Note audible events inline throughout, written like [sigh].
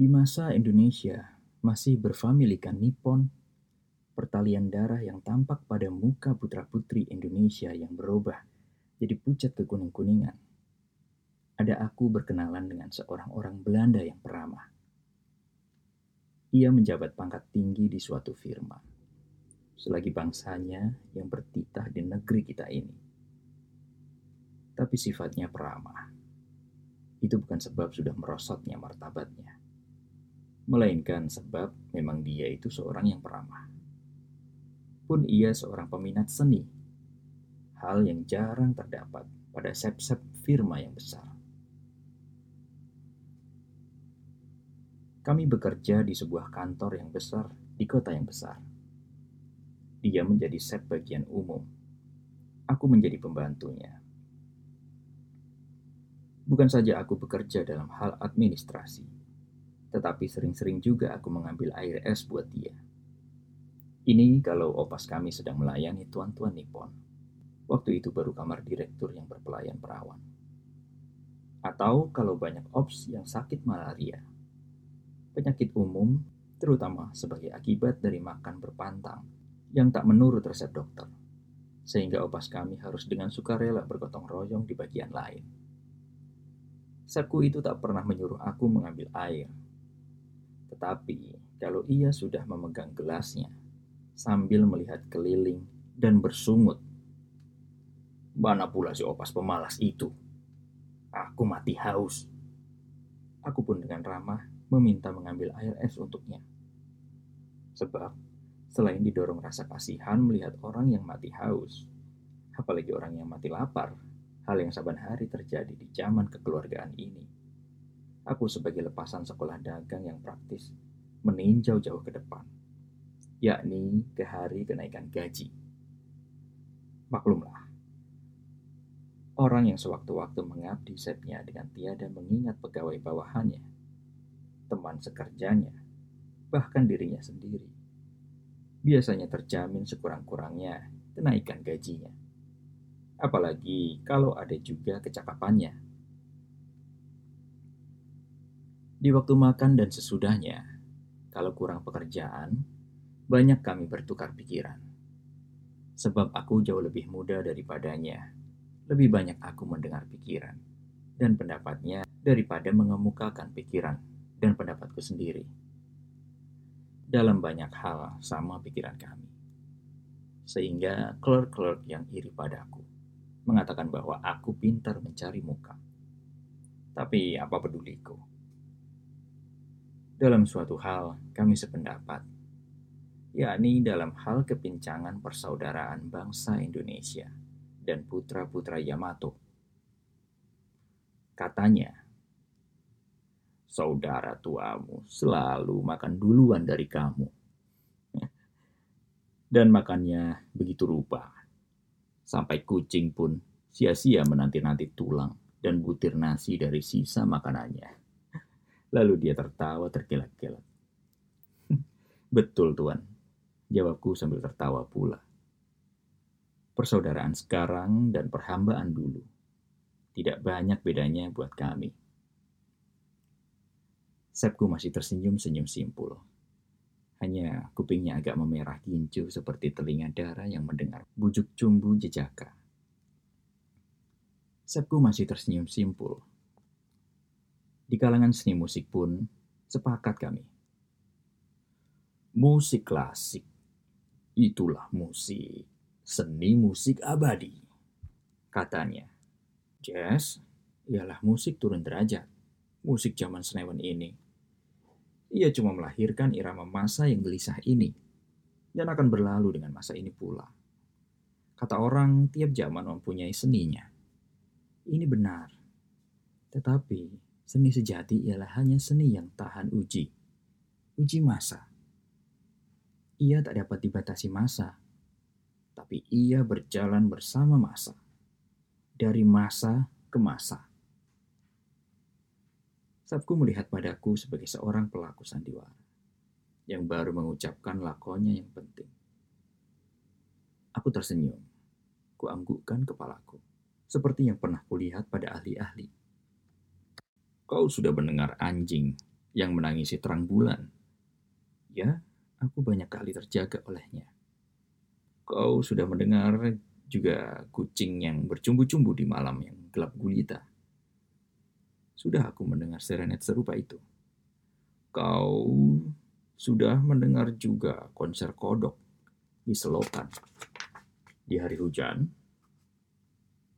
Di masa Indonesia masih berfamilikan Nippon, pertalian darah yang tampak pada muka putra-putri Indonesia yang berubah jadi pucat kekuning-kuningan. Ada aku berkenalan dengan seorang orang Belanda yang peramah. Ia menjabat pangkat tinggi di suatu firma, selagi bangsanya yang bertitah di negeri kita ini. Tapi sifatnya peramah. Itu bukan sebab sudah merosotnya martabatnya melainkan sebab memang dia itu seorang yang peramah. Pun ia seorang peminat seni, hal yang jarang terdapat pada sep-sep firma yang besar. Kami bekerja di sebuah kantor yang besar di kota yang besar. Dia menjadi sep bagian umum. Aku menjadi pembantunya. Bukan saja aku bekerja dalam hal administrasi, tetapi sering-sering juga aku mengambil air es buat dia. Ini kalau opas kami sedang melayani tuan-tuan Nippon. Waktu itu baru kamar direktur yang berpelayan perawan. Atau kalau banyak ops yang sakit malaria. Penyakit umum, terutama sebagai akibat dari makan berpantang yang tak menurut resep dokter. Sehingga opas kami harus dengan sukarela bergotong royong di bagian lain. Sepku itu tak pernah menyuruh aku mengambil air tetapi kalau ia sudah memegang gelasnya sambil melihat keliling dan bersungut, mana pula si opas pemalas itu? Aku mati haus. Aku pun dengan ramah meminta mengambil air es untuknya. Sebab selain didorong rasa kasihan melihat orang yang mati haus, apalagi orang yang mati lapar, hal yang saban hari terjadi di zaman kekeluargaan ini Aku sebagai lepasan sekolah dagang yang praktis meninjau jauh ke depan, yakni ke hari kenaikan gaji. Maklumlah, orang yang sewaktu-waktu mengabdi setnya dengan tiada mengingat pegawai bawahannya, teman sekerjanya, bahkan dirinya sendiri, biasanya terjamin sekurang-kurangnya kenaikan gajinya. Apalagi kalau ada juga kecakapannya Di waktu makan dan sesudahnya, kalau kurang pekerjaan, banyak kami bertukar pikiran. Sebab aku jauh lebih muda daripadanya, lebih banyak aku mendengar pikiran dan pendapatnya daripada mengemukakan pikiran dan pendapatku sendiri. Dalam banyak hal sama pikiran kami. Sehingga clerk-clerk yang iri padaku mengatakan bahwa aku pintar mencari muka. Tapi apa peduliku? Dalam suatu hal, kami sependapat, yakni dalam hal kepincangan persaudaraan bangsa Indonesia dan putra-putra Yamato. Katanya, saudara tuamu selalu makan duluan dari kamu. [laughs] Dan makannya begitu rupa, sampai kucing pun sia-sia menanti-nanti tulang dan butir nasi dari sisa makanannya. Lalu dia tertawa tergelak-gelak. [laughs] Betul, Tuan. Jawabku sambil tertawa pula. Persaudaraan sekarang dan perhambaan dulu. Tidak banyak bedanya buat kami. Sepku masih tersenyum-senyum simpul. Hanya kupingnya agak memerah gincu seperti telinga darah yang mendengar bujuk cumbu jejaka. Sepku masih tersenyum simpul di kalangan seni musik pun sepakat kami. Musik klasik, itulah musik, seni musik abadi, katanya. Jazz ialah musik turun derajat, musik zaman senewan ini. Ia cuma melahirkan irama masa yang gelisah ini, dan akan berlalu dengan masa ini pula. Kata orang, tiap zaman mempunyai seninya. Ini benar. Tetapi Seni sejati ialah hanya seni yang tahan uji. Uji masa. Ia tak dapat dibatasi masa, tapi ia berjalan bersama masa. Dari masa ke masa. Sabku melihat padaku sebagai seorang pelaku sandiwara yang baru mengucapkan lakonnya yang penting. Aku tersenyum, kuanggukkan kepalaku, seperti yang pernah kulihat pada ahli-ahli Kau sudah mendengar anjing yang menangisi terang bulan. Ya, aku banyak kali terjaga olehnya. Kau sudah mendengar juga kucing yang bercumbu-cumbu di malam yang gelap gulita. Sudah aku mendengar serenet serupa itu. Kau sudah mendengar juga konser kodok di selokan. Di hari hujan,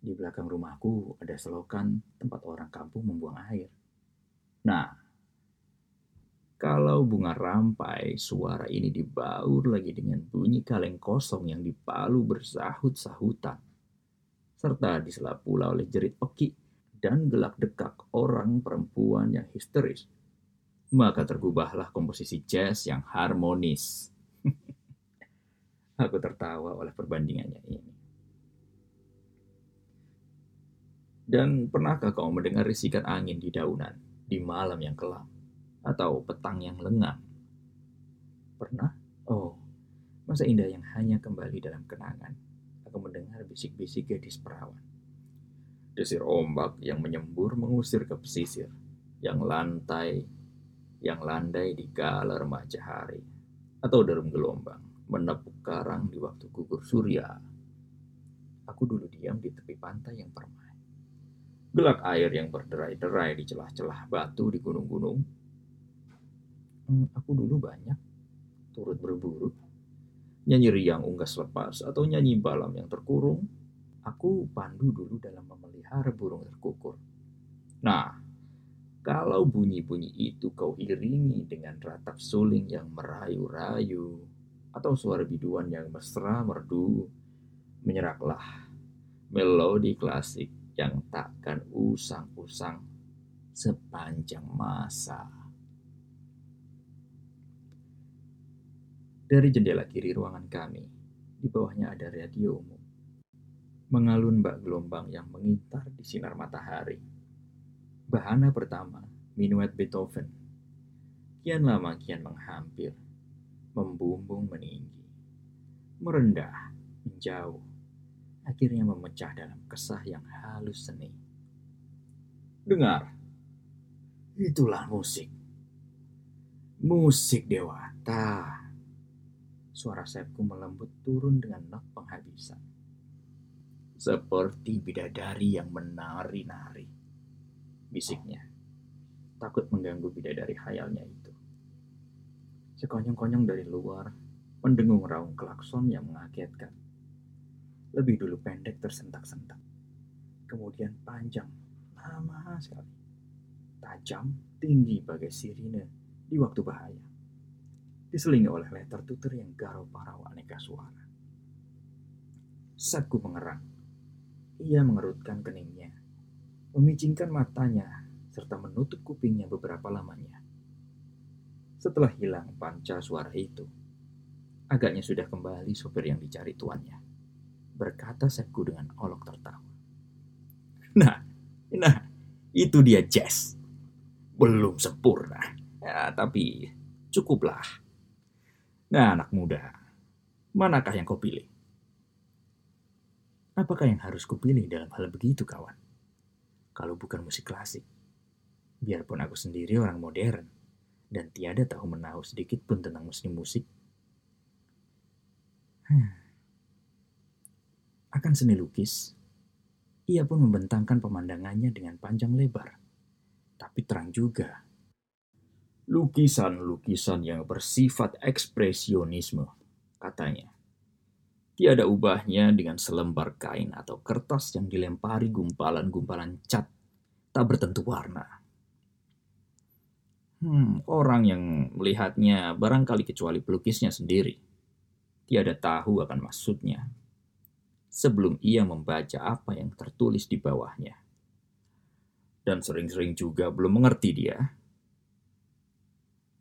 di belakang rumahku ada selokan tempat orang kampung membuang air. Nah, kalau bunga rampai, suara ini dibaur lagi dengan bunyi kaleng kosong yang dipalu bersahut-sahutan. Serta disela pula oleh jerit oki dan gelak dekak orang perempuan yang histeris. Maka tergubahlah komposisi jazz yang harmonis. [laughs] Aku tertawa oleh perbandingannya ini. Dan pernahkah kau mendengar risikan angin di daunan di malam yang kelam? atau petang yang lengang. Pernah? Oh, masa indah yang hanya kembali dalam kenangan. Aku mendengar bisik-bisik gadis perawan. Desir ombak yang menyembur mengusir ke pesisir, yang lantai, yang landai di kala remaja hari, atau derum gelombang, menepuk karang di waktu gugur surya. Aku dulu diam di tepi pantai yang permai. Gelak air yang berderai-derai di celah-celah batu di gunung-gunung hmm, aku dulu banyak turut berburu. Nyanyi riang unggas lepas atau nyanyi balam yang terkurung. Aku pandu dulu dalam memelihara burung terkukur. Nah, kalau bunyi-bunyi itu kau iringi dengan ratap suling yang merayu-rayu, atau suara biduan yang mesra merdu, menyeraklah melodi klasik yang takkan usang-usang sepanjang masa. Dari jendela kiri ruangan kami, di bawahnya ada radio umum. Mengalun bak gelombang yang mengintar di sinar matahari. Bahana pertama, minuet Beethoven. Kian lama kian menghampir, membumbung meninggi, merendah, menjauh, akhirnya memecah dalam kesah yang halus seni. Dengar, itulah musik. Musik dewata Suara Sepku melembut turun dengan not penghabisan. Seperti bidadari yang menari-nari. Bisiknya. Takut mengganggu bidadari hayalnya itu. Sekonyong-konyong dari luar, mendengung raung klakson yang mengagetkan. Lebih dulu pendek tersentak-sentak. Kemudian panjang, lama sekali. Tajam, tinggi bagai sirine di waktu bahaya diselingi oleh letter tutur yang garau parau aneka suara. Saat ku mengerang, ia mengerutkan keningnya, memicingkan matanya, serta menutup kupingnya beberapa lamanya. Setelah hilang panca suara itu, agaknya sudah kembali sopir yang dicari tuannya. Berkata Sepku dengan olok tertawa. Nah, nah, itu dia jazz. Belum sempurna, ya, tapi cukuplah Nah, anak muda, manakah yang kau pilih? Apakah yang harus kupilih dalam hal begitu, kawan? Kalau bukan musik klasik, biarpun aku sendiri orang modern dan tiada tahu menahu sedikit pun tentang musik musik. Hmm. Akan seni lukis, ia pun membentangkan pemandangannya dengan panjang lebar, tapi terang juga lukisan-lukisan yang bersifat ekspresionisme, katanya. Tiada ubahnya dengan selembar kain atau kertas yang dilempari gumpalan-gumpalan cat tak bertentu warna. Hmm, orang yang melihatnya barangkali kecuali pelukisnya sendiri. Tiada tahu akan maksudnya sebelum ia membaca apa yang tertulis di bawahnya. Dan sering-sering juga belum mengerti dia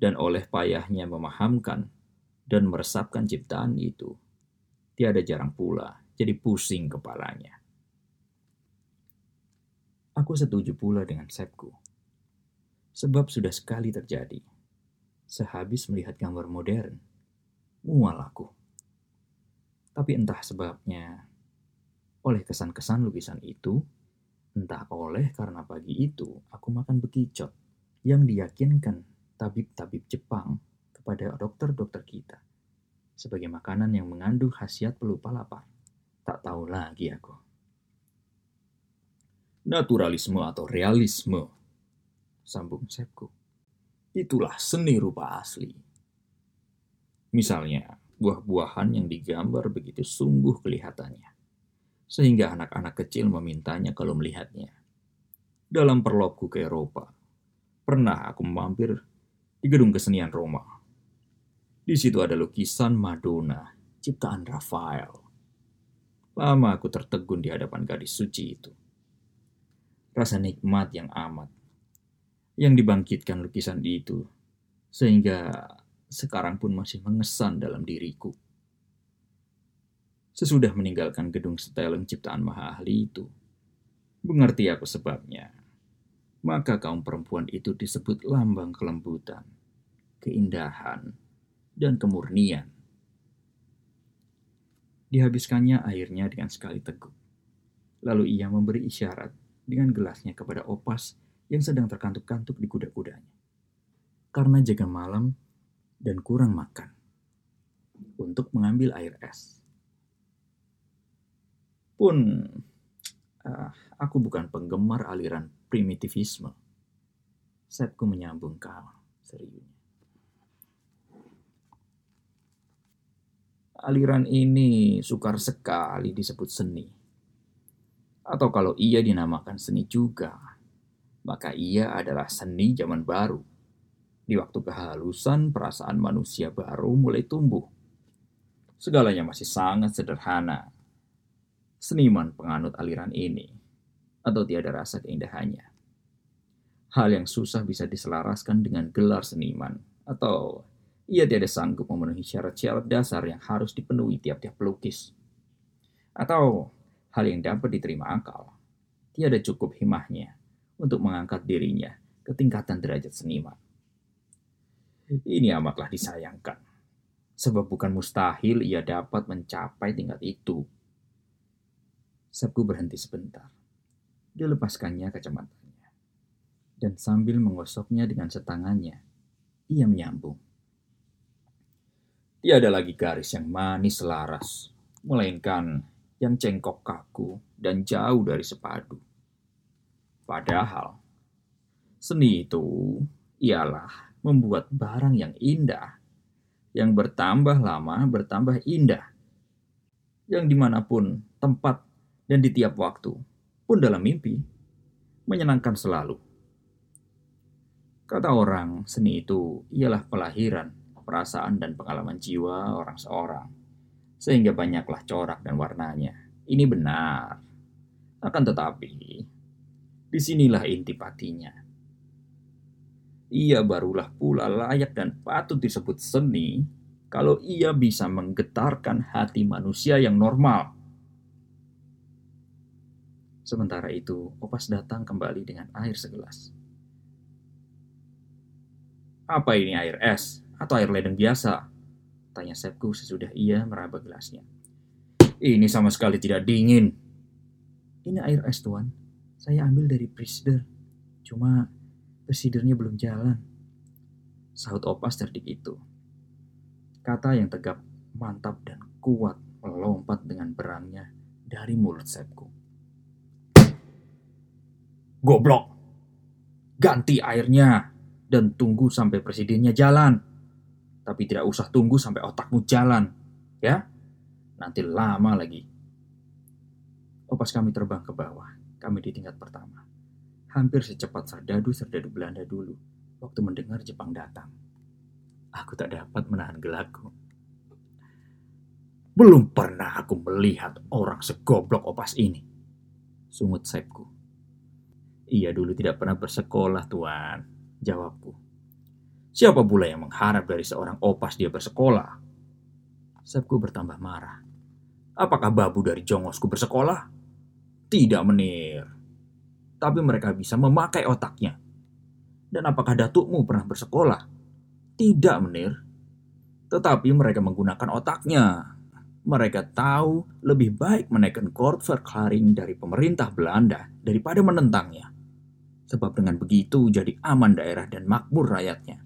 dan oleh payahnya memahamkan dan meresapkan ciptaan itu, tiada jarang pula jadi pusing kepalanya. Aku setuju pula dengan Sepku. Sebab sudah sekali terjadi. Sehabis melihat gambar modern, mual aku. Tapi entah sebabnya, oleh kesan-kesan lukisan itu, entah oleh karena pagi itu aku makan bekicot yang diyakinkan tabib-tabib Jepang kepada dokter-dokter kita sebagai makanan yang mengandung khasiat pelupa lapar. Tak tahu lagi aku. Naturalisme atau realisme, sambung Sepku. Itulah seni rupa asli. Misalnya, buah-buahan yang digambar begitu sungguh kelihatannya. Sehingga anak-anak kecil memintanya kalau melihatnya. Dalam perlopku ke Eropa, pernah aku mampir di gedung kesenian Roma. Di situ ada lukisan Madonna, ciptaan Rafael. Lama aku tertegun di hadapan gadis suci itu. Rasa nikmat yang amat yang dibangkitkan lukisan itu, sehingga sekarang pun masih mengesan dalam diriku. Sesudah meninggalkan gedung setelan ciptaan Maha Ahli itu, mengerti aku sebabnya. Maka kaum perempuan itu disebut lambang kelembutan, keindahan, dan kemurnian. Dihabiskannya airnya dengan sekali teguk. Lalu ia memberi isyarat dengan gelasnya kepada opas yang sedang terkantuk-kantuk di kuda-kudanya. Karena jaga malam dan kurang makan untuk mengambil air es. Pun uh, aku bukan penggemar aliran primitivisme. Sepku menyambung kau seriusnya. Aliran ini sukar sekali disebut seni. Atau kalau ia dinamakan seni juga, maka ia adalah seni zaman baru di waktu kehalusan, perasaan manusia baru mulai tumbuh. Segalanya masih sangat sederhana. Seniman penganut aliran ini, atau tiada rasa keindahannya. Hal yang susah bisa diselaraskan dengan gelar seniman, atau ia tidak sanggup memenuhi syarat-syarat dasar yang harus dipenuhi tiap-tiap pelukis. Atau hal yang dapat diterima akal, tiada cukup himahnya untuk mengangkat dirinya ke tingkatan derajat seniman. Ini amatlah disayangkan. Sebab bukan mustahil ia dapat mencapai tingkat itu. Sabku berhenti sebentar. Dia lepaskannya kacamatanya. Dan sambil menggosoknya dengan setangannya, ia menyambung. Tiada lagi garis yang manis selaras, melainkan yang cengkok kaku dan jauh dari sepadu. Padahal, seni itu ialah membuat barang yang indah, yang bertambah lama bertambah indah, yang di mana pun tempat dan di tiap waktu, pun dalam mimpi, menyenangkan selalu. Kata orang, seni itu ialah pelahiran, perasaan, dan pengalaman jiwa orang seorang, sehingga banyaklah corak dan warnanya. Ini benar. Akan tetapi, di sinilah inti patinya ia barulah pula layak dan patut disebut seni kalau ia bisa menggetarkan hati manusia yang normal. Sementara itu, Opas datang kembali dengan air segelas. Apa ini air es atau air ledeng biasa? Tanya Sepku sesudah ia meraba gelasnya. Ini sama sekali tidak dingin. Ini air es, Tuan. Saya ambil dari Priester. Cuma Presidernya belum jalan. Sahut Opas cerdik itu. Kata yang tegap, mantap dan kuat melompat dengan berangnya dari mulut Sepku. Goblok! Ganti airnya dan tunggu sampai presidennya jalan. Tapi tidak usah tunggu sampai otakmu jalan. Ya? Nanti lama lagi. Opas kami terbang ke bawah. Kami di tingkat pertama hampir secepat serdadu-serdadu Belanda dulu waktu mendengar Jepang datang. Aku tak dapat menahan gelakku. Belum pernah aku melihat orang segoblok opas ini. Sungut Sepku. Ia dulu tidak pernah bersekolah, Tuan. Jawabku. Siapa pula yang mengharap dari seorang opas dia bersekolah? Sepku bertambah marah. Apakah babu dari jongosku bersekolah? Tidak menir tapi mereka bisa memakai otaknya. Dan apakah datukmu pernah bersekolah? Tidak, menir. Tetapi mereka menggunakan otaknya. Mereka tahu lebih baik menaikkan Verklaring dari pemerintah Belanda daripada menentangnya. Sebab dengan begitu jadi aman daerah dan makmur rakyatnya.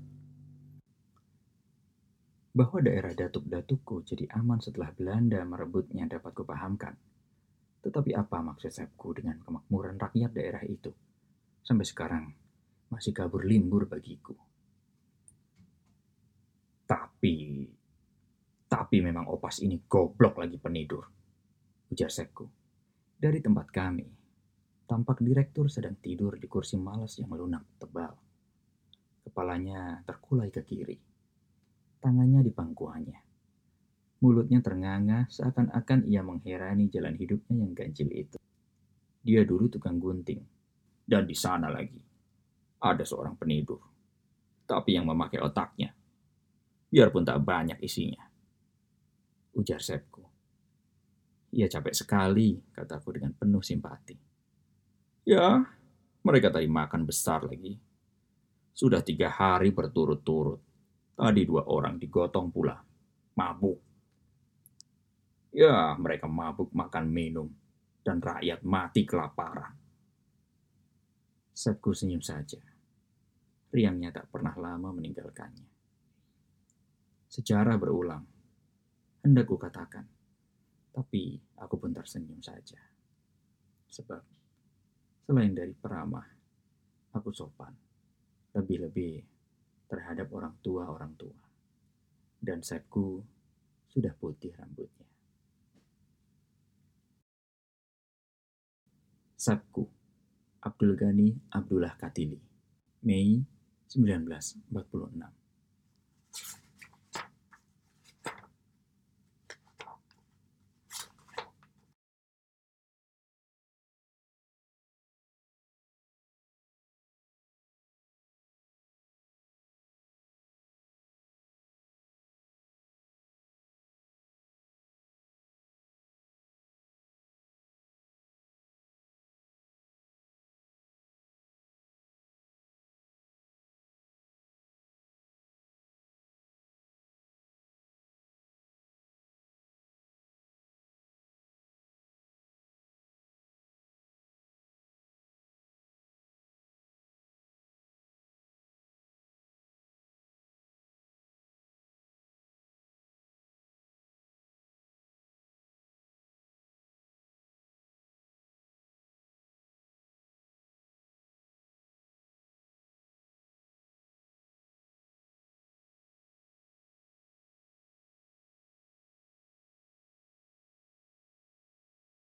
Bahwa daerah datuk-datukku jadi aman setelah Belanda merebutnya dapat kupahamkan. Tetapi apa maksud Sepku dengan kemakmuran rakyat daerah itu? Sampai sekarang masih kabur limbur bagiku. Tapi, tapi memang opas ini goblok lagi penidur. Ujar Sepku. Dari tempat kami, tampak direktur sedang tidur di kursi malas yang lunak tebal. Kepalanya terkulai ke kiri tangannya di pangkuannya. Mulutnya ternganga seakan-akan ia mengherani jalan hidupnya yang ganjil itu. Dia dulu tukang gunting. Dan di sana lagi, ada seorang penidur. Tapi yang memakai otaknya. Biarpun tak banyak isinya. Ujar Sepku. Ia capek sekali, kataku dengan penuh simpati. Ya, mereka tadi makan besar lagi. Sudah tiga hari berturut-turut Tadi dua orang digotong pula. Mabuk. Ya, mereka mabuk makan minum. Dan rakyat mati kelaparan. Sepku senyum saja. Riangnya tak pernah lama meninggalkannya. Sejarah berulang. Hendak katakan. Tapi aku pun tersenyum saja. Sebab selain dari peramah, aku sopan. Lebih-lebih terhadap orang tua-orang tua. Dan Sepku sudah putih rambutnya. Sepku Abdul Ghani Abdullah Katili Mei 1946